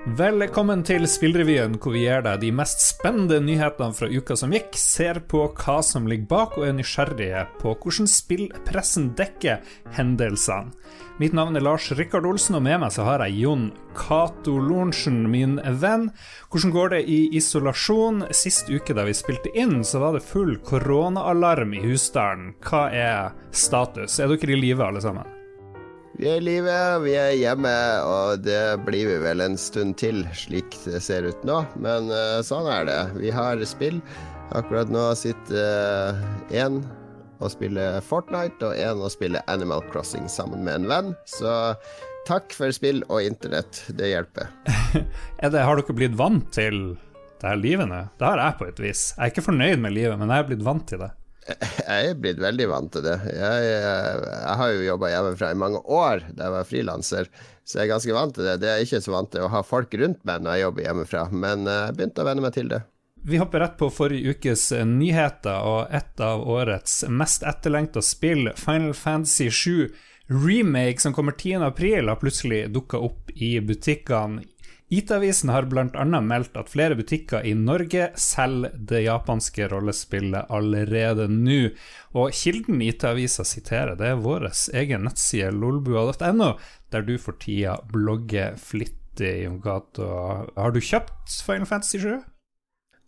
Velkommen til Spillrevyen, hvor vi gir deg de mest spennende nyhetene fra uka som gikk, ser på hva som ligger bak, og er nysgjerrige på hvordan spillpressen dekker hendelsene. Mitt navn er Lars Rikard Olsen, og med meg så har jeg Jon Cato Lorentzen, min venn. Hvordan går det i isolasjon? Sist uke da vi spilte inn, så var det full koronaalarm i husstanden. Hva er status? Er dere i live, alle sammen? Vi er i live, vi er hjemme, og det blir vi vel en stund til, slik det ser ut nå. Men uh, sånn er det. Vi har spill. Akkurat nå sitter én uh, og spiller Fortnite, og én og spiller Animal Crossing sammen med en venn. Så takk for spill og internett. Det hjelper. det, har dere blitt vant til det her livet nå? Det har jeg på et vis. Jeg er ikke fornøyd med livet, men jeg er blitt vant til det. Jeg er blitt veldig vant til det. Jeg, jeg, jeg har jo jobba hjemmefra i mange år da jeg var frilanser, så jeg er ganske vant til det. Det er jeg ikke så vant til å ha folk rundt meg når jeg jobber hjemmefra, men eh, jeg begynte å venne meg til det. Vi hopper rett på forrige ukes nyheter, og et av årets mest etterlengta spill, Final Fantasy 7 Remake, som kommer 10.4, har plutselig dukka opp i butikkene IT-avisen har bl.a. meldt at flere butikker i Norge selger det japanske rollespillet allerede nå. Og kilden IT-avisa siterer, det er vår egen nettside lolbua.no, der du for tida blogger flittig, Jon Cato. Har du kjøpt Final Fantasy 7?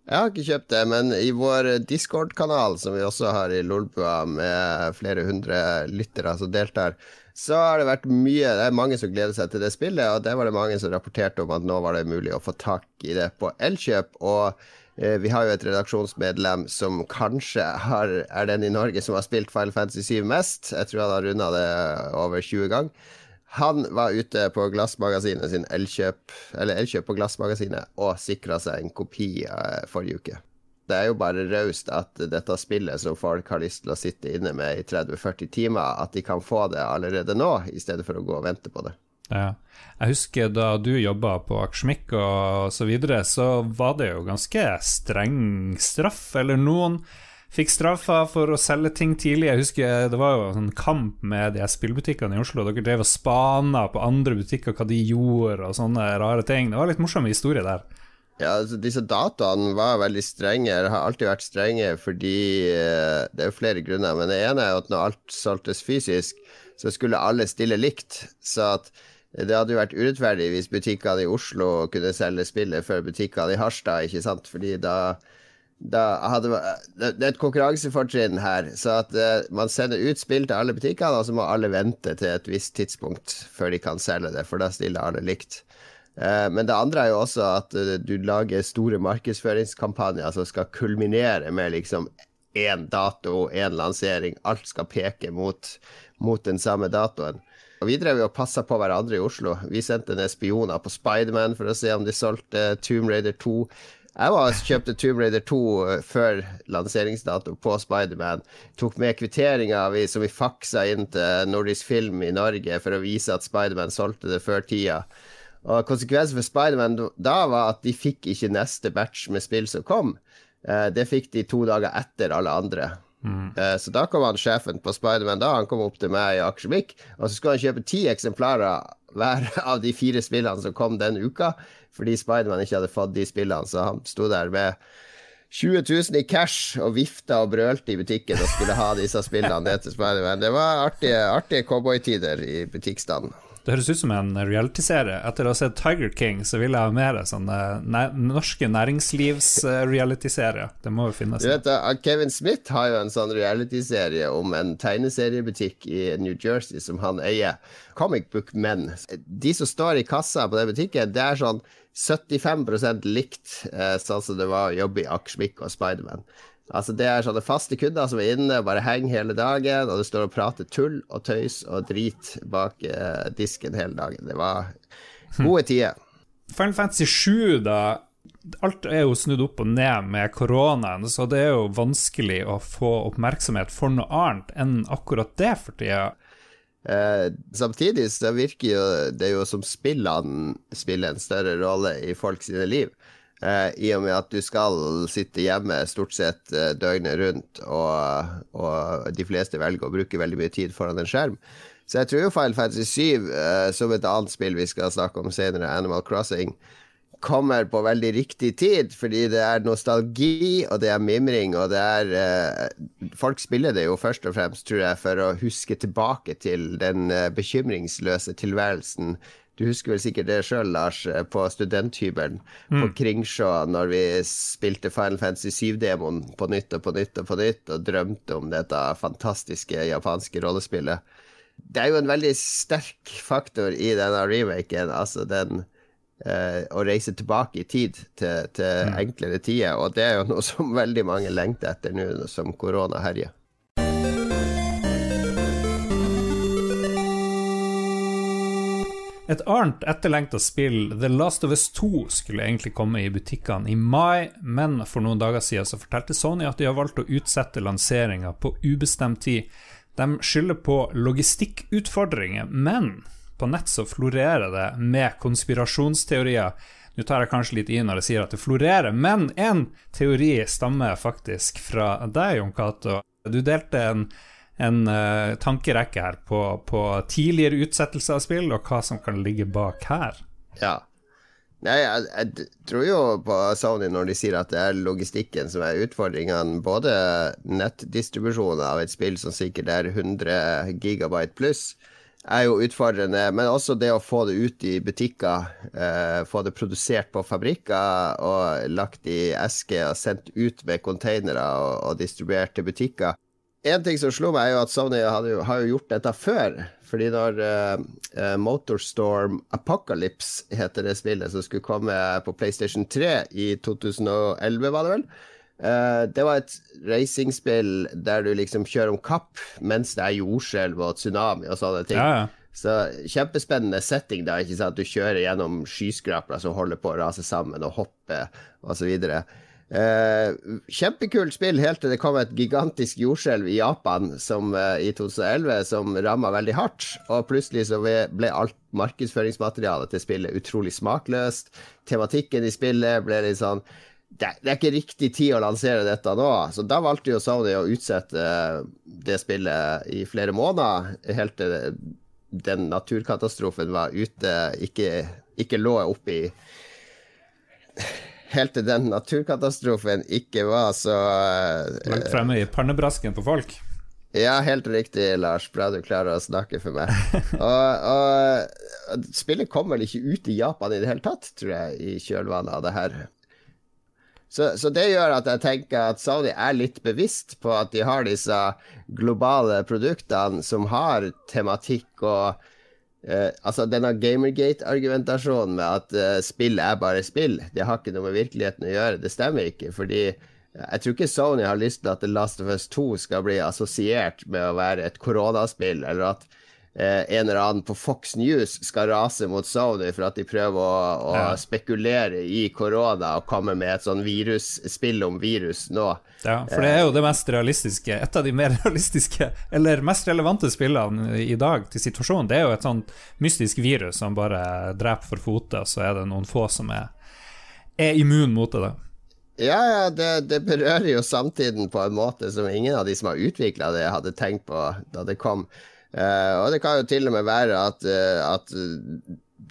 Jeg har ikke kjøpt det, men i vår Discord-kanal, som vi også har i Lolbua, med flere hundre lyttere som deltar, så har det vært mye Det er mange som gleder seg til det spillet, og det var det mange som rapporterte om at nå var det mulig å få tak i det på Elkjøp. Og eh, vi har jo et redaksjonsmedlem som kanskje har, er den i Norge som har spilt Final Fantasy 7 mest. Jeg tror han har runda det over 20 ganger. Han var ute på Glassmagasinet sin Elkjøp, eller Elkjøp på Glassmagasinet og sikra seg en kopi eh, forrige uke det er jo bare raust at dette spillet som folk har lyst til å sitte inne med i 30-40 timer, at de kan få det allerede nå, i stedet for å gå og vente på det. Ja. Jeg husker da du jobba på Akersmik og så videre, så var det jo ganske streng straff, eller noen fikk straffa for å selge ting tidlig. Jeg husker Det var jo en kamp med de spillbutikkene i Oslo. Dere drev og spana på andre butikker hva de gjorde, og sånne rare ting. Det var litt morsom historie der. Ja, altså Disse dataene var veldig strenge, Det har alltid vært strenge fordi eh, Det er jo flere grunner, men det ene er at når alt solgtes fysisk, så skulle alle stille likt. Så at det hadde jo vært urettferdig hvis butikkene i Oslo kunne selge spillet før butikkene i Harstad, ikke sant? Fordi da, da hadde Det er et konkurransefortrinn her. Så at uh, man sender ut spill til alle butikkene, og så må alle vente til et visst tidspunkt før de kan selge det, for da stiller alle likt. Eh, men det andre er jo også at eh, du lager store markedsføringskampanjer som skal kulminere med liksom én dato, én lansering. Alt skal peke mot, mot den samme datoen. Og Vi drev jo og passa på hverandre i Oslo. Vi sendte ned spioner på Spiderman for å se om de solgte Tomb Raider 2. Jeg var kjøpte Tomb Raider 2 eh, før lanseringsdato på Spiderman. Tok med kvitteringer som vi faksa inn til Nordisk Film i Norge for å vise at Spiderman solgte det før tida. Og konsekvensen for Spiderman da var at de fikk ikke neste batch med spill som kom. Uh, det fikk de to dager etter alle andre. Mm. Uh, så da kom han sjefen på Spiderman da, han kom opp til meg i Akersvik, og så skulle han kjøpe ti eksemplarer hver av de fire spillene som kom den uka, fordi Spiderman ikke hadde fått de spillene, så han sto der med 20 000 i cash og vifta og brølte i butikken og skulle ha disse spillene ned til Spiderman. Det var artige, artige cowboytider i butikkstanden. Det høres ut som en realityserie. Etter å ha sett Tiger King, så vil jeg ha mer sånne norske næringslivs-realityserier. Det må jo finnes. Du vet, Kevin Smith har jo en sånn realityserie om en tegneseriebutikk i New Jersey som han eier. Comic Book Men. De som står i kassa på den butikken, det er sånn 75% likt eh, sånn som det var å jobbe i Akersmik og Spiderman. Altså Det er sånne faste kunder som er inne, bare henger hele dagen, og du står og prater tull og tøys og drit bak eh, disken hele dagen. Det var gode tider. Final Fantasy 7, da. Alt er jo snudd opp og ned med koronaen, så det er jo vanskelig å få oppmerksomhet for noe annet enn akkurat det for tida. Eh, samtidig så virker jo det jo som spillene spiller en større rolle i folk sine liv. Uh, I og med at du skal sitte hjemme stort sett uh, døgnet rundt, og, og, de fleste velger å bruke veldig mye tid foran en skjerm, Så jeg tror jo Final Fantasy 7, uh, som et annet spill vi skal snakke om senere, Animal Crossing, kommer på veldig riktig tid, fordi det er nostalgi, og det er mimring, og det er uh, Folk spiller det jo først og fremst, tror jeg, for å huske tilbake til den uh, bekymringsløse tilværelsen. Du husker vel sikkert det sjøl, Lars, eh, på studenthybelen mm. på Kringsjå, når vi spilte Final Fantasy 7-demoen på nytt og på nytt og på nytt, og drømte om dette fantastiske japanske rollespillet. Det er jo en veldig sterk faktor i denne remaken, altså den eh, å reise tilbake i tid til, til mm. enklere tider. Og det er jo noe som veldig mange lengter etter nå som korona herjer. Et annet etterlengta spill, The Last of Us 2, skulle egentlig komme i butikkene i mai, men for noen dager siden så fortalte Sony at de har valgt å utsette lanseringa på ubestemt tid. De skylder på logistikkutfordringer, men på nett så florerer det med konspirasjonsteorier. Nå tar jeg kanskje litt i når jeg sier at det florerer, men en teori stammer faktisk fra deg, Jon Cato. Du delte en, en uh, tankerekke her på, på tidligere utsettelse av spill, og hva som kan ligge bak her. Ja. Nei, jeg, jeg, tror jo på Sony når de sier at det er logistikken som er utfordringene. Både nettdistribusjonen av et spill som sikkert er 100 gigabyte pluss, er jo utfordrende. Men også det å få det ut i butikker. Eh, få det produsert på fabrikker og lagt i esker og sendt ut med containere og, og, distribuert til butikker. En ting som slo meg, er jo at Sony hadde, har jo gjort dette før. Fordi når uh, Motorstorm Apocalypse heter det spillet som skulle komme på PlayStation 3 i 2011, var det vel? Uh, det var et racingspill der du liksom kjører om kapp mens det er jordskjelv og tsunami og sånne ting. Ja, ja. Så kjempespennende setting, da. ikke sant? Du kjører gjennom skyskrapere som holder på å rase sammen, og hopper osv. Uh, kjempekult spill helt til det kom et gigantisk jordskjelv i Japan som, eh, i 2011 som ramma veldig hardt. Og plutselig så ble alt markedsføringsmaterialet til spillet utrolig smakløst. Tematikken i spillet ble litt sånn det, det, er ikke riktig tid å lansere dette nå. Så da valgte jo Sony å utsette eh, det spillet i flere måneder, helt til den naturkatastrofen var ute, ikke, ikke lå oppi Helt til den naturkatastrofen ikke var så Langt fremme i pannebrasken på folk? Ja, helt riktig, Lars. Bra du klarer å snakke for meg. og, og spillet kom vel ikke ut i Japan i det hele tatt, tror jeg, i kjølvannet av det her. Så, så, det gjør at jeg tenker at Saudi er litt bevisst på at de har disse globale produktene som har tematikk og eh, Altså denne Gamergate-argumentasjonen med at uh, spill er bare spill, det har ikke noe med virkeligheten å gjøre, det stemmer ikke. Fordi jeg tror ikke Sony har lyst til at The Last of Us 2 skal bli assosiert med å være et koronaspill, eller at eh, en eller annen på Fox News skal rase mot Sony for at de prøver å, å ja. spekulere i korona og komme med et sånn virusspill om virus nå. Ja, for det er jo det mest realistiske, et av de mer realistiske, eller mest relevante spillene i dag til situasjonen. Det er jo et sånt mystisk virus som bare dreper for fote, og så er det noen få som er, er immun mot det. Ja, ja, det, det, berører jo samtiden på en måte som ingen av de som har utvikla det, hadde tenkt på da det kom. Uh, og det kan jo til og med være at, uh, at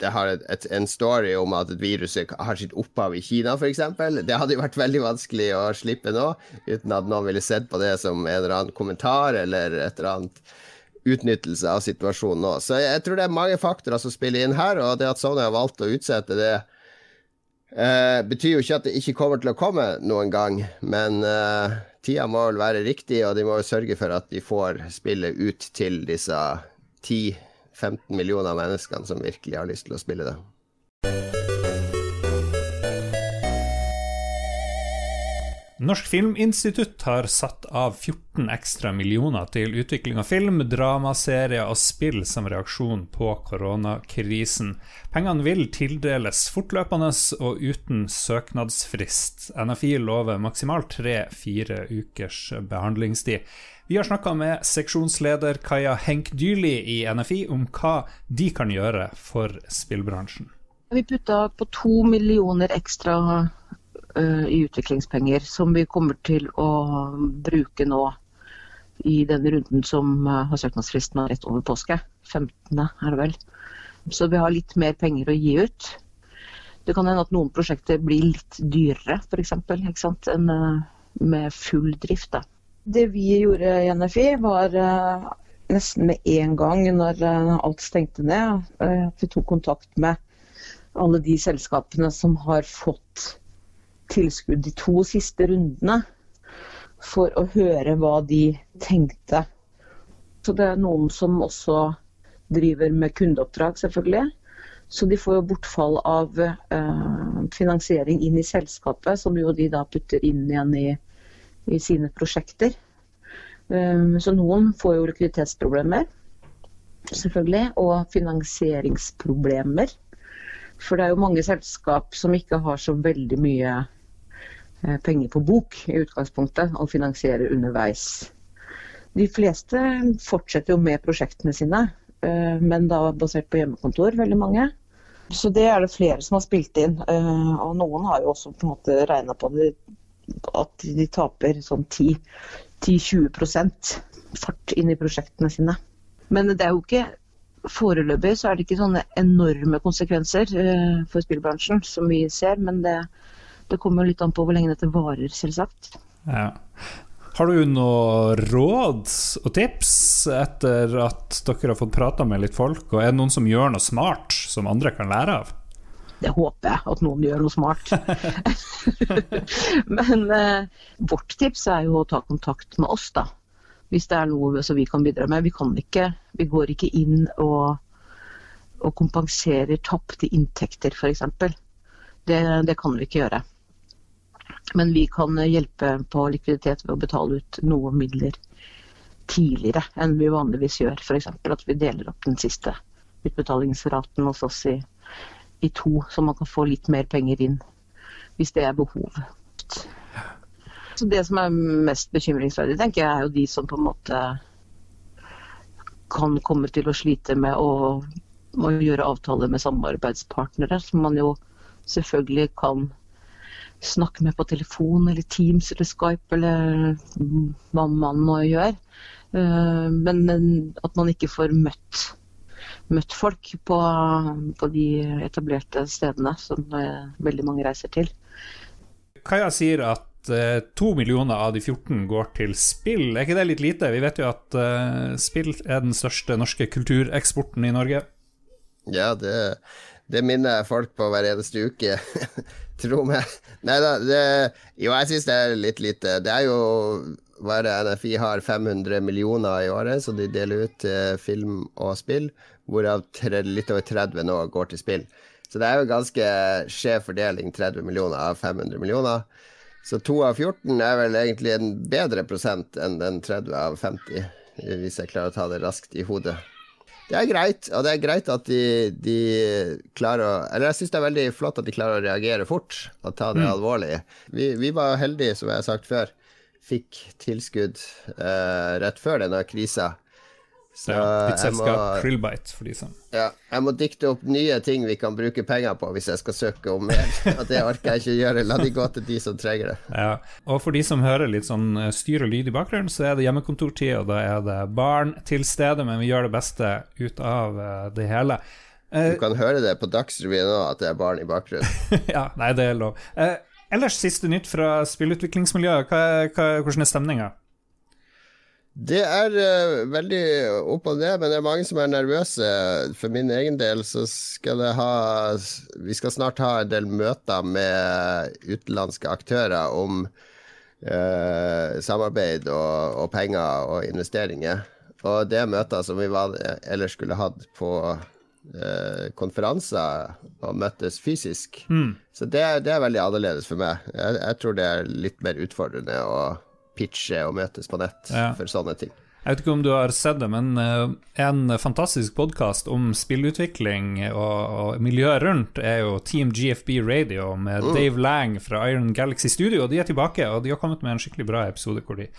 det har et, et, en story om at et virus har sitt opphav i Kina, f.eks. Det hadde jo vært veldig vanskelig å slippe nå, uten at noen ville sett på det som en eller annen kommentar eller et eller annet utnyttelse av situasjonen nå. Så jeg tror det er mange faktorer som spiller inn her, og det at Sony har valgt å utsette det, uh, betyr jo ikke at det ikke kommer til å komme noen gang, men tida må vel være riktig, og de må jo sørge for at de får spillet ut til disse 10-15 millioner menneskene som virkelig har lyst til å spille det. Norsk Filminstitutt har satt av 14 ekstra millioner til utvikling av film, dramaserier og spill som reaksjon på koronakrisen. Pengene vil tildeles fortløpende og uten søknadsfrist. NFI lover maksimalt tre-fire ukers behandlingstid. Vi har snakka med seksjonsleder Kaja Henk Dyrli i NFI om hva de kan gjøre for spillbransjen. Vi putta på to millioner ekstra i utviklingspenger, som vi kommer til å bruke nå i den runden som eh, har søknadsfristen rett over påske. 15. er det vel. Så vi har litt mer penger å gi ut. Det kan hende at noen prosjekter blir litt dyrere, f.eks. enn eh, med full drift. Da. Det vi gjorde i NFI, var eh, nesten med en gang når alt stengte ned, at vi tok kontakt med alle de selskapene som har fått tilskudd de to siste rundene for å høre hva de tenkte. Så det er noen som også driver med kundeoppdrag, selvfølgelig. Så de får jo bortfall av eh, finansiering inn i selskapet, som jo de da putter inn igjen i, i sine prosjekter. Um, så noen får jo likviditetsproblemer, selvfølgelig, og finansieringsproblemer. For det er jo mange selskap som ikke har så veldig mye penger på bok i utgangspunktet og finansiere underveis. De fleste fortsetter jo med prosjektene sine, eh, men da basert på hjemmekontor, veldig mange. Så det er det flere som har spilt inn. Eh, og noen har jo også på en måte regna på det, at de taper sånn 10-20% fart inn i prosjektene sine. Men det er jo ikke Foreløpig så er det ikke sånne enorme konsekvenser for spillbransjen som vi ser, men det, det kommer litt an på hvor lenge dette varer, selvsagt. Ja. Har du noe råd og tips etter at dere har fått prata med litt folk? Og er det noen som gjør noe smart som andre kan lære av? Det håper jeg, at noen gjør noe smart. Men eh, vårt tips er jo å ta kontakt med oss, da. Hvis det er noe som vi kan bidra med. Vi, kan ikke, vi går ikke inn og, og kompenserer tapte inntekter, f.eks. Det, det kan vi ikke gjøre. Men vi kan hjelpe på likviditet ved å betale ut noe midler tidligere enn vi vanligvis gjør. F.eks. at vi deler opp den siste utbetalingsraten hos oss i, i, to, så man kan få litt mer penger inn hvis det er behov. Så Det som er mest bekymringsverdig, tenker jeg, er jo de som på en måte kan komme til å slite med å, å gjøre avtaler med samarbeidspartnere, som man jo selvfølgelig kan snakke med på telefon eller Teams eller Skype eller hva man må gjøre. Eh, men at man ikke får møtt, møtt folk på, på, de etablerte stedene som eh, veldig mange reiser til. Kaja sier at eh, to millioner av de 14 går til spill. Er ikke det litt lite? Vi vet jo at spill er den største norske kultureksporten i Norge. Ja, det, det minner jeg folk på hver eneste uke. Tro meg. Nei da, det Jo, jeg syns det er litt lite. Det er jo bare NFI har 500 millioner i året, så de deler ut eh, film og spill, hvorav litt over 30 nå går til spill. Så det er jo ganske skjev fordeling, 30 millioner av 500 millioner. Så 2 av 14 er vel egentlig en bedre prosent enn den 30 av 50, hvis jeg klarer å ta det raskt i hodet. Det er greit, og det er greit at de, de klarer å Eller jeg syns det er veldig flott at de klarer å reagere fort og ta det mm. alvorlig. Vi, vi, var heldige, som jeg har sagt før. Fikk tilskudd uh, rett før denne krisa. Så ja, ditt selskap Krillbite, for de som Ja, jeg må dikte opp nye ting vi kan bruke penger på hvis jeg skal søke om mer. Det orker jeg ikke gjøre. La de gå til de som trenger det. Ja, Og for de som hører litt sånn eh, styr og lyd i bakgrunnen, så er det hjemmekontortid, og da er det barn til stede, men vi gjør det beste ut av eh, det hele. Du kan høre det på Dagsrevyen nå, at det er barn i bakgrunnen. ja, nei, det er lov. Eh, ellers siste nytt fra spillutviklingsmiljøet. Hva, hva, hvordan er stemninga? Det er uh, veldig opp og ned, men det er mange som er nervøse. For min egen del så skal det ha Vi skal snart ha en del møter med utenlandske aktører om uh, samarbeid og, og, penger og investeringer. Og det er møter som vi var, ellers skulle hatt på uh, konferanser og møttes fysisk. Mm. Så det, det, er veldig annerledes for meg. Jeg, jeg tror det er litt mer utfordrende. å pitche og møtes på nett ja. for sånne ting. Jeg vet ikke om du har sett det, men eh, en fantastisk podkast om spillutvikling og, og miljøet rundt er jo Team GFB Radio med mm. Dave Lang fra Iron Galaxy Studio. De er tilbake, og de har kommet med en skikkelig bra episode hvor de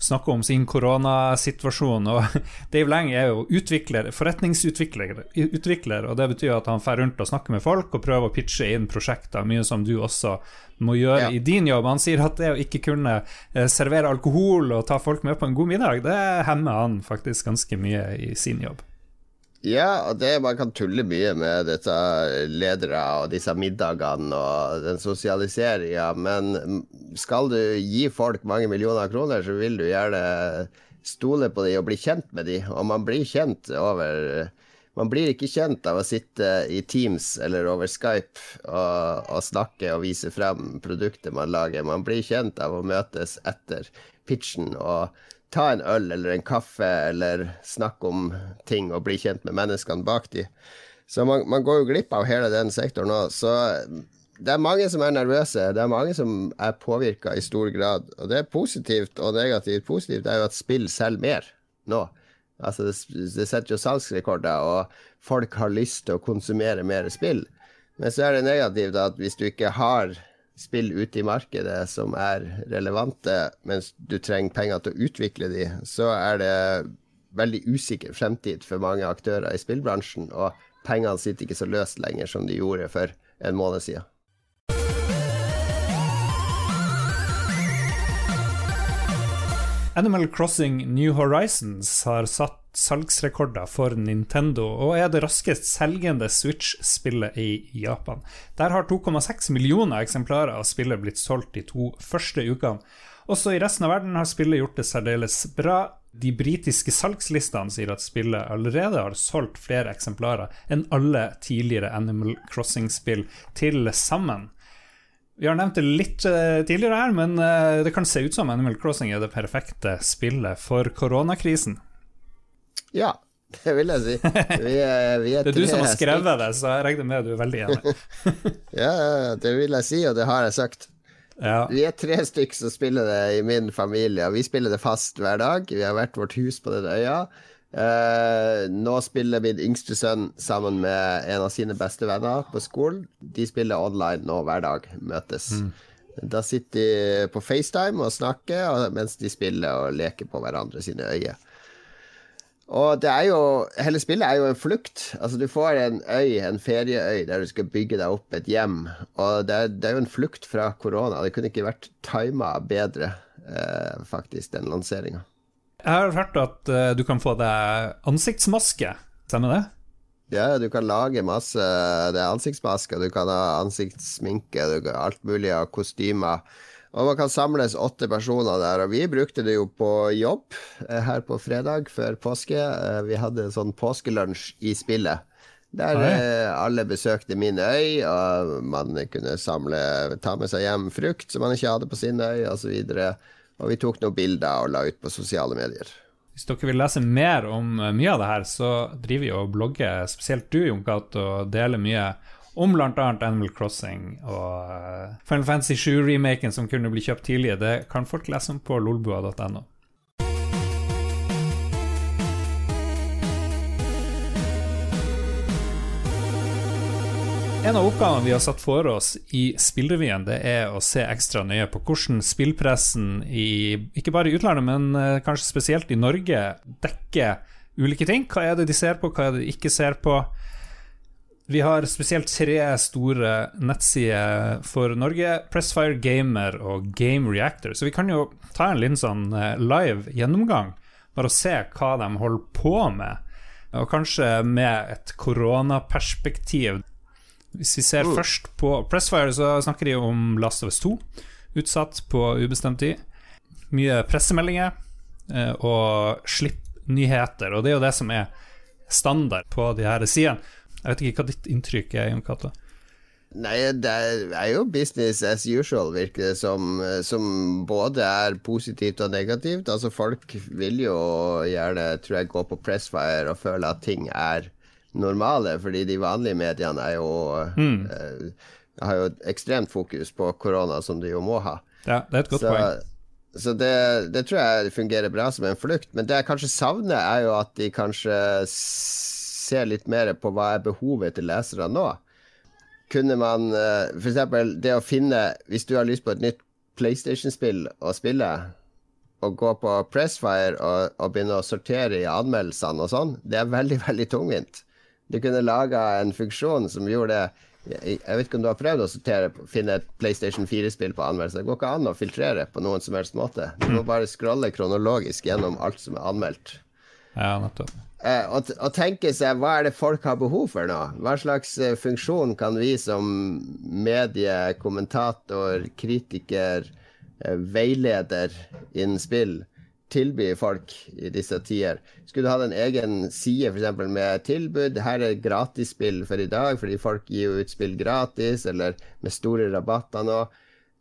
snakker om sin koronasituasjon. Og Dave Lang er jo utvikler, forretningsutvikler, utvikler, og det betyr at han drar rundt og snakker med folk og prøver å pitche inn prosjekter, mye som du også må gjøre Ja. i din jobb. Han sier at det å ikke kunne eh, servere alkohol og ta folk med på en god middag, det hemmer han faktisk ganske mye i sin jobb. Ja, og det man kan tulle mye med disse ledere og disse middagene og den sosialiseringa, men skal du gi folk mange millioner kroner, så vil du gjerne stole på dem og bli kjent med dem, og man blir kjent over Man blir ikke kjent av å sitte i Teams eller over Skype og, og snakke og vise frem produktet man lager. Man blir kjent av å møtes etter pitchen og ta en øl eller en kaffe eller snakke om ting og bli kjent med menneskene bak de. Så man, man går jo glipp av hele den sektoren nå. Så det er mange som er nervøse. Det er mange som er påvirka i stor grad. Og det er positivt og negativt. Positivt er jo at spill selger mer nå. Altså det, det setter jo salgsrekorder, og folk har lyst til å konsumere mer spill. Men så er det negativt at hvis du ikke har spill ute i markedet som er relevante, mens du trenger penger til å utvikle de, så er det veldig usikker fremtid for mange aktører i spillbransjen, og pengene sitter ikke så løst lenger som de gjorde for en måned siden. Animal Crossing New Horizons har satt salgsrekorder for Nintendo, og er det raskest selgende Switch-spillet i Japan. Der har 2,6 millioner eksemplarer av spillet blitt solgt de to første ukene. Også i resten av verden har spillet gjort det særdeles bra. De britiske salgslistene sier at spillet allerede har solgt flere eksemplarer enn alle tidligere Animal Crossing-spill til sammen. Vi har nevnt det litt uh, tidligere her, men uh, det kan se ut som Animal Crossing er det perfekte spillet for koronakrisen. Ja, det vil jeg si. Vi er, vi er Det er du som har skrevet det, så jeg regner med at du er veldig enig. Ja, ja, det vil jeg si, og det har jeg sagt. Ja. Vi er tre stykker som spiller det i min familie, og vi spiller det fast hver dag. Vi har hvert vårt hus på den øya. Eh, nå spiller min yngste sønn sammen med en av sine beste venner på skolen. De spiller online nå hver dag, møtes. Da sitter de på FaceTime og snakker mens de spiller og leker på hverandre sine øyne. Og det er jo, hele spillet er jo en flukt. Altså Du får en øy, en ferieøy, der du skal bygge deg opp et hjem. Og det er, det er jo en flukt fra korona. Det kunne ikke vært tima bedre, eh, faktisk, den lanseringa. Jeg har hørt at uh, du kan få deg ansiktsmaske, stemmer det? Ja, du kan lage masse Det er ansiktsmasker, du kan ha ansiktssminke, du kan ha alt mulig av kostymer. Og man kan samles åtte personer der, og vi brukte det jo på jobb eh, her på fredag før påske. Eh, Vi hadde en sånn påskelunsj i spillet. Der eh, alle besøkte min øy, og man kunne samle, ta med seg hjem frukt som man ikke hadde på sin øy, osv. Og, og vi tok noen bilder og la ut på sosiale medier. Hvis dere vil lese mer om eh, mye av det her, så driver vi og blogger, spesielt du, Jon Cato, og deler mye om bl.a. Animal Crossing og eh, Final Fantasy 7-remaken som kunne bli kjøpt tidlig. Det kan folk lese om på lolbua.no. En av oppgavene vi har satt for oss i Spillrevyen, det er å se ekstra nøye på hvordan spillpressen i ikke bare i utlandet, men eh, kanskje spesielt i Norge dekker ulike ting. Hva er det de ser på, hva er det de ikke ser på? Vi har spesielt tre store nettsider for Norge. Pressfire Gamer og Game Reactor. Så vi kan jo ta en liten sånn eh, live gjennomgang, bare å se hva de holder på med. Og kanskje med et koronaperspektiv. Hvis vi ser først på Pressfire, så snakker de om Last of Us 2, utsatt på ubestemt tid. Mye pressemeldinger eh, og slipp-nyheter, og det er jo det som er standard på de her sidene. Jeg vet ikke hva ditt inntrykk er, Jon Cato? Nei, det er jo business as usual, virker det som. Som både er positivt og negativt. Altså, folk vil jo gjerne, tror jeg, gå på Pressfire og føle at ting er normale, fordi de vanlige mediene er jo eh, har jo et ekstremt fokus på korona, som de jo må ha. Ja, det er et godt Så, poeng. så det, det tror jeg fungerer bra som en flukt. Men det jeg kanskje savner, er jo at de kanskje ser litt mer på hva er behovet til lesere nå. Kunne man f.eks. for eksempel det å finne Hvis du har lyst på et nytt PlayStation-spill å spille, og gå på Pressfire og, og begynne å sortere i anmeldelsene og sånn, det er veldig, veldig tungvint. Du kunne laga en funksjon som gjorde det jeg, vet ikke om du har prøvd å sortere, finne et PlayStation 4-spill på anmeldelse. Det går ikke an å filtrere på noen som helst måte. Du må bare scrolle kronologisk gjennom alt som er anmeldt. Ja, nettopp. Eh, og, og tenke seg hva er det folk har behov for nå? Hva slags eh, funksjon kan vi som medie, kommentator, kritiker, eh, veileder innen spill tilby folk i disse tider? Skulle du hatt en egen side for eksempel med tilbud? Her er gratisspill for i dag, fordi folk gir jo ut spill gratis, eller med store rabatter nå.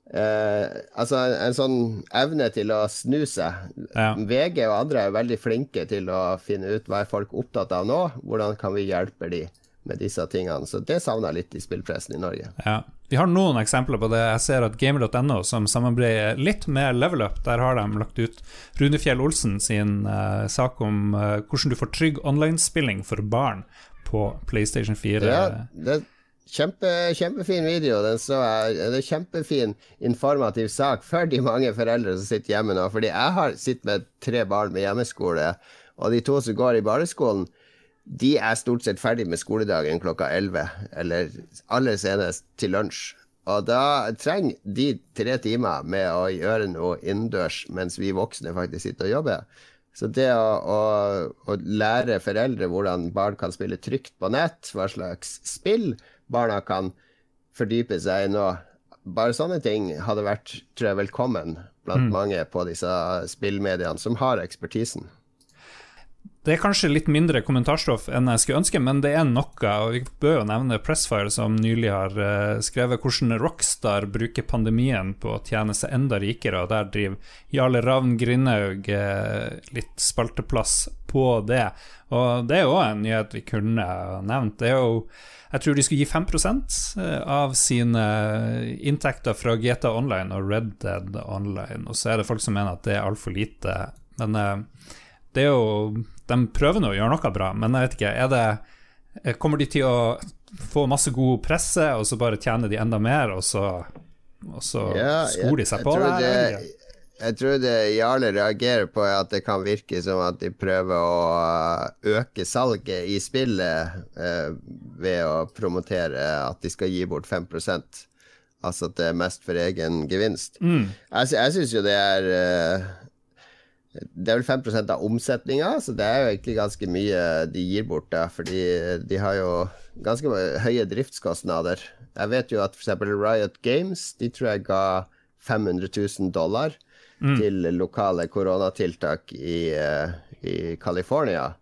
Eh, altså en, en sånn evne til å snu seg. Ja. VG og andre er veldig flinke til å finne ut hva er folk opptatt av nå, hvordan kan vi hjelpe de med disse tingene. Så det savner jeg litt i spillpressen i Norge. Ja. Vi har noen eksempler på det. Jeg ser at gamer.no, som samarbeider litt med Level Up, der har de lagt ut Rune Fjell Olsen sin uh, sak om uh, hvordan du får trygg online-spilling for barn på PlayStation 4. Ja, det er kjempe, kjempefin video. Den jeg, det er kjempefin informativ sak for de mange foreldre som sitter hjemme nå. Fordi jeg har sitter med tre barn med hjemmeskole, og de to som går i barneskolen, de er stort sett ferdig med skoledagen klokka 11, eller aller senest til lunsj. Og da trenger de tre timer med å gjøre noe innendørs mens vi voksne faktisk sitter og jobber. Så det å, å, å lære foreldre hvordan barn kan spille trygt på nett, hva slags spill barna kan fordype seg i nå, bare sånne ting hadde vært tror jeg, velkommen blant mange på disse spillmediene som har ekspertisen. Det er kanskje litt mindre kommentarstoff enn jeg skulle ønske, men det er noe. og Vi bør jo nevne Pressfire, som nylig har eh, skrevet hvordan Rockstar bruker pandemien på å tjene seg enda rikere. og Der driver Jarle Ravn Grindhaug eh, litt spalteplass på det. Og Det er jo en nyhet vi kunne nevnt. Det er jo jeg tror de skulle gi 5% av sine inntekter fra GTA Online og Red Dead Online. Og så er det folk som mener at det er altfor lite. Men eh, det er jo De prøver nå å gjøre noe bra, men jeg vet ikke. Er det Kommer de til å få masse god presse, og så bare tjener de enda mer, og så, og så Ja, skor de seg jeg på det? det- Jeg tror det Jarle reagerer på, er at det kan virke som at de prøver å uh, øke salget i spillet eh, ved å promotere at de skal gi bort 5% Altså at det er mest for egen gevinst. Mm. Jeg, jeg syns jo det er eh, Det er vel 5 av omsetninga, så det er jo egentlig ganske mye de gir bort, da, fordi de har jo ganske høye driftskostnader. Jeg vet jo at f.eks. Riot Games De tror jeg ga 500 000 dollar til lokale koronatiltak i, eh, i California.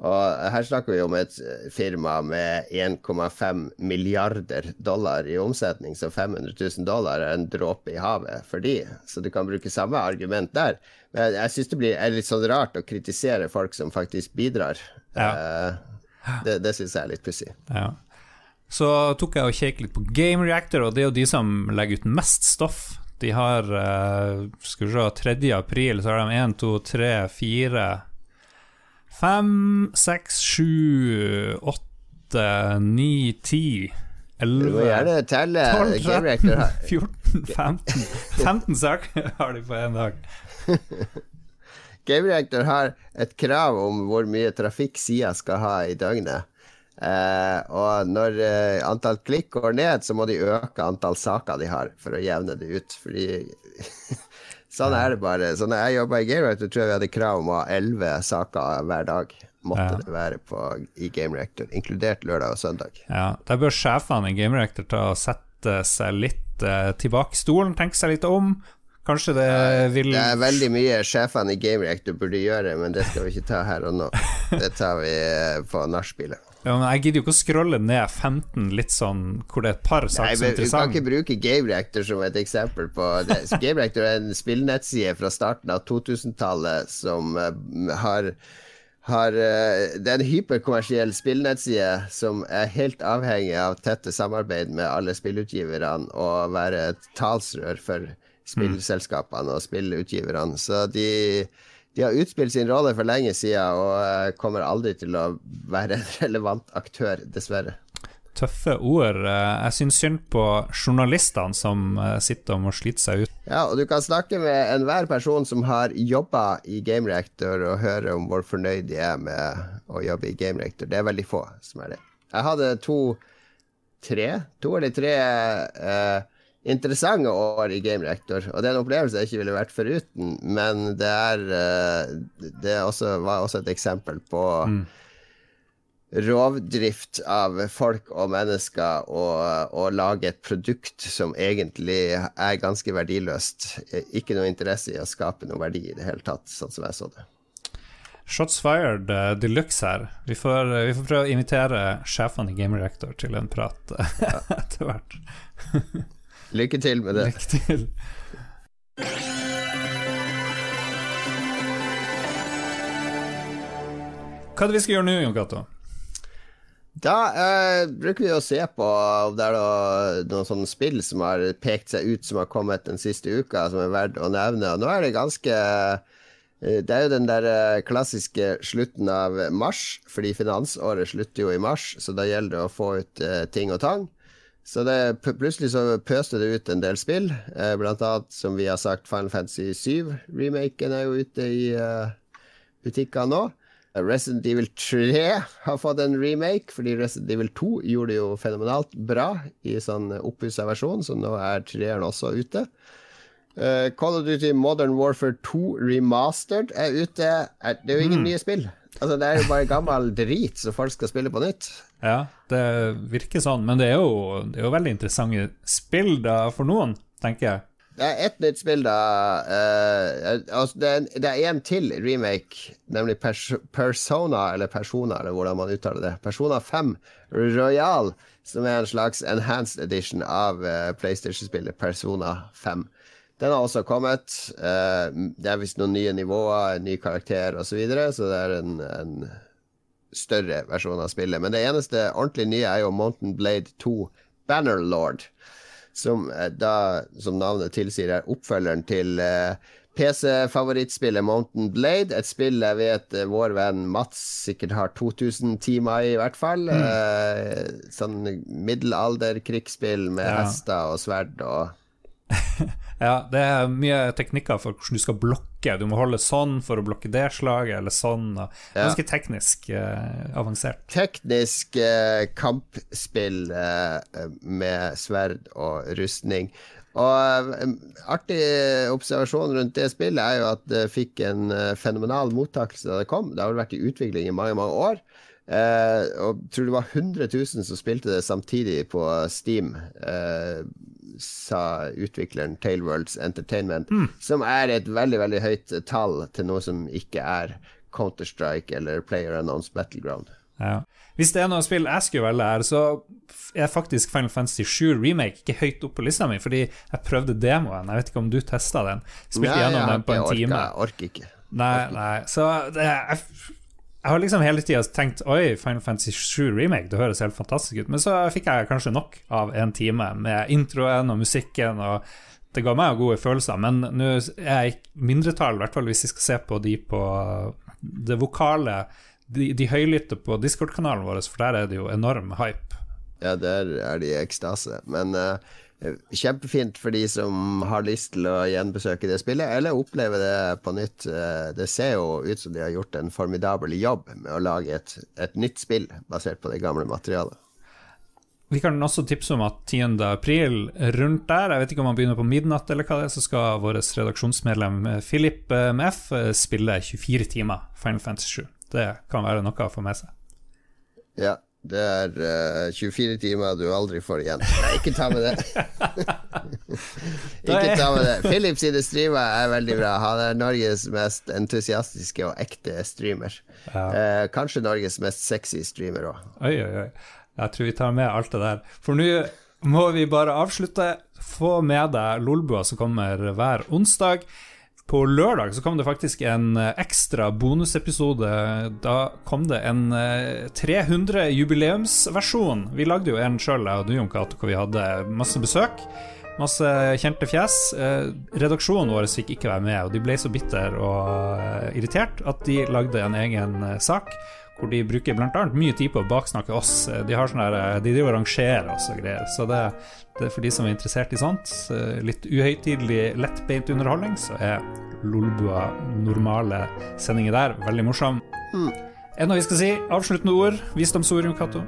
Og her snakker vi om et eh, firma med 1,5 milliarder dollar i omsetning, så 500 000 dollar er en dråpe i havet for de. Så du kan bruke samme argument der. Men jeg, syns det blir litt sånn rart å kritisere folk som faktisk bidrar. Ja. det det syns jeg er litt pussig. Ja. Så tok jeg og kjekk litt på Game Reactor, og det er jo de som legger ut mest stoff. De har eh, Skal vi se 3. april, så har de 1, 2, 3, 4 5, 6, 7, 8, 9, 10 elleve må 11 gjerne telle. 12, 13, 14, 15 15 saker har de på én dag. Game Reactor har et krav om hvor mye trafikk sida skal ha i døgnet. Eh, og når eh, antall klikk går ned, så må de øke antall saker de har, for å jevne det ut. Fordi Sånn er det bare. Så når jeg jobba i GameRector, tror jeg vi hadde krav om å ha elleve saker hver dag. Måtte Ja. det være på, i GameRector, inkludert lørdag og søndag. Ja, Der bør sjefene i GameRector ta og sette seg litt eh, tilbake i stolen, tenke seg litt om. Kanskje det vil Det er veldig mye sjefene i GameRector burde gjøre, men det skal vi ikke ta her og nå. Det tar vi eh, på nachspielet. Ja, men Jeg gidder jo ikke å scrolle ned 15 litt sånn hvor det er et par saker som er men Du kan ikke bruke Game Reactor som et eksempel på det. Så Game Reactor er en spillnettside fra starten av 2000-tallet som eh, har har, eh, det er en hyperkommersiell spillnettside som er helt avhengig av tette samarbeid med alle spillutgiverne og være et talsrør for spillselskapene og spillutgiverne. Så de, de har utspilt sin rolle for lenge siden og eh, kommer aldri til å være en relevant aktør, dessverre. Tøffe ord. Eh, Jeg syns synd på journalistene som eh, sitter og må slite seg ut. Ja, og du kan snakke med enhver person som har jobba i Game Reactor, og høre om hvor fornøyd de er med å jobbe i Game Reactor. Det er veldig få som er det. Jeg hadde to tre, to eller tre uh, interessante år i Game Rector. Og det er en opplevelse jeg ikke ville vært foruten, men det er Det Det også, var også et eksempel på mm. rovdrift av folk og mennesker å lage et produkt som egentlig er ganske verdiløst. Ikke noe interesse i å skape noe verdi i det hele tatt, sånn som jeg så det. Shots fired uh, de luxe her. Vi får, uh, vi får, prøve å invitere sjefene i Game Reactor til en prat uh, etter hvert. Lykke til med det. Lykke til. Hva er det vi skal gjøre nå, Jon Cato? Da eh, bruker vi å se på om det er noe, noen sånne spill som har pekt seg ut som har kommet den siste uka, som er verdt å nevne. Og nå er det ganske Eh, det er jo den der eh, klassiske slutten av mars, fordi finansåret slutter jo i mars, så da gjelder det å få ut uh, ting og tang. Så det, plutselig så pøste det ut en del spill, eh, blant annet som vi har sagt Final Fantasy 7. Remaken er jo ute i uh, butikker nå. Resident Evil 3 har fått en remake, fordi Resident Evil 2 gjorde det jo fenomenalt bra i sånn oppussa versjon, så nå er treeren også ute. Uh, Call of Duty Modern Warfare 2 Remastered er ute. Det er jo ingen mm. nye spill. Altså, det er jo bare gammel drit som folk skal spille på nytt. Ja, det virker sånn, men det er jo, det er jo veldig interessante spill da for noen, tenker jeg. Det er ett nytt spill, da. Uh, altså det er én til remake, nemlig pers Persona, eller Persona, eller hvordan man uttaler det. Persona 5 Royal, som er en slags enhanced edition av uh, PlayStation-spillet Persona 5. Den har også kommet. Uh, det er visst noen nye nivåer, en ny karakter osv., så, videre, så det er en, en, større versjon av spillet. Men det eneste ordentlig nye er jo Mountain Blade 2 Bannerlord, som uh, da, som navnet tilsier, er oppfølgeren til eh, PC-favorittspillet Mountain Blade. Et spill jeg vet vår venn Mats sikkert har 2000 timer i, i hvert fall. Mm. sånn middelalder-krigsspill med ja. hester og sverd og Ja, det er mye teknikker for hvordan du skal blokke. Du må holde sånn for å blokke det slaget, eller sånn. Ganske teknisk eh, avansert. Teknisk eh, kampspill eh, med sverd og rustning. Og um, artig observasjon rundt det spillet er jo at det fikk en uh, fenomenal mottakelse da det kom. Det har vel vært i utvikling i mange, mange år. Uh, og tror det var 100 000 som spilte det samtidig på Steam. eh, sa utvikleren Tailworlds Entertainment, mm. som er et veldig, veldig høyt tall til noe som ikke er Counter-Strike eller Player Announced Battleground. Ja. Hvis det er noe spill jeg skulle velge her, så er faktisk Final Fantasy 7 Remake ikke høyt opp på lista mi, fordi jeg prøvde demoen. Jeg vet ikke om du testa den? Spilte gjennom den på en orker, time. Jeg orker ikke. Nei, nei. Så det, jeg jeg har liksom hele tida tenkt Oi, Final Fantasy 7 Remake, det høres helt fantastisk ut. Men så fikk jeg kanskje nok av en time med introen og musikken, og det ga meg gode følelser. Men nå er jeg i mindretall, i hvert fall hvis vi skal se på de på det vokale, de, de høylytte på Discord-kanalen vår, for der er det jo enorm hype. Ja, der er de i ekstase. Men uh, Kjempefint for de som har lyst til å gjenbesøke det spillet, eller oppleve det på nytt. Eh, det ser jo ut som de har gjort en formidabel jobb med å lage et, et nytt spill basert på det gamle materialet. Vi kan også tipse om at 10. april rundt der, jeg vet ikke om han begynner på midnatt eller hva det er, så skal vårt redaksjonsmedlem Philip eh, med F eh, spille 24 timer Final Fantasy 7. Det kan være noe å få med seg. Ja, det er uh, eh, 24 timer du aldri får igjen. Nei, ikke ta med det. ikke ta med det. Philip sine streamer er veldig bra. Han er Norges mest entusiastiske og ekte streamer. Ja. Uh, kanskje Norges mest sexy streamer òg. Oi, oi, oi. Jeg tror vi tar med alt det der. For nå må vi bare avslutte. Få med deg Lolbua som kommer hver onsdag. På lørdag så kom det faktisk en eh, ekstra bonusepisode. Da kom det en 300-jubileumsversjon. Eh, vi lagde jo en sjøl, jeg og du, Jon hvor vi hadde masse besøk. Masse kjente fjes. Eh, redaksjonen vår fikk ikke være med, og de ble så bitter og irritert at de lagde en egen sak hvor de bruker bl.a. mye tid på å baksnakke oss. De har sånne der, de driver og rangerer oss og greier. Så det, det, er for de som er interessert i sånt, litt uhøytidelig, lettbeint underholdning, så er Lolbua normale sendinger der veldig morsom. Mm. Er det noe vi skal si? Avsluttende ord? Visdomsord, Jon Cato?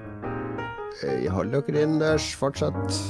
Jeg Hold dere innendørs fortsatt.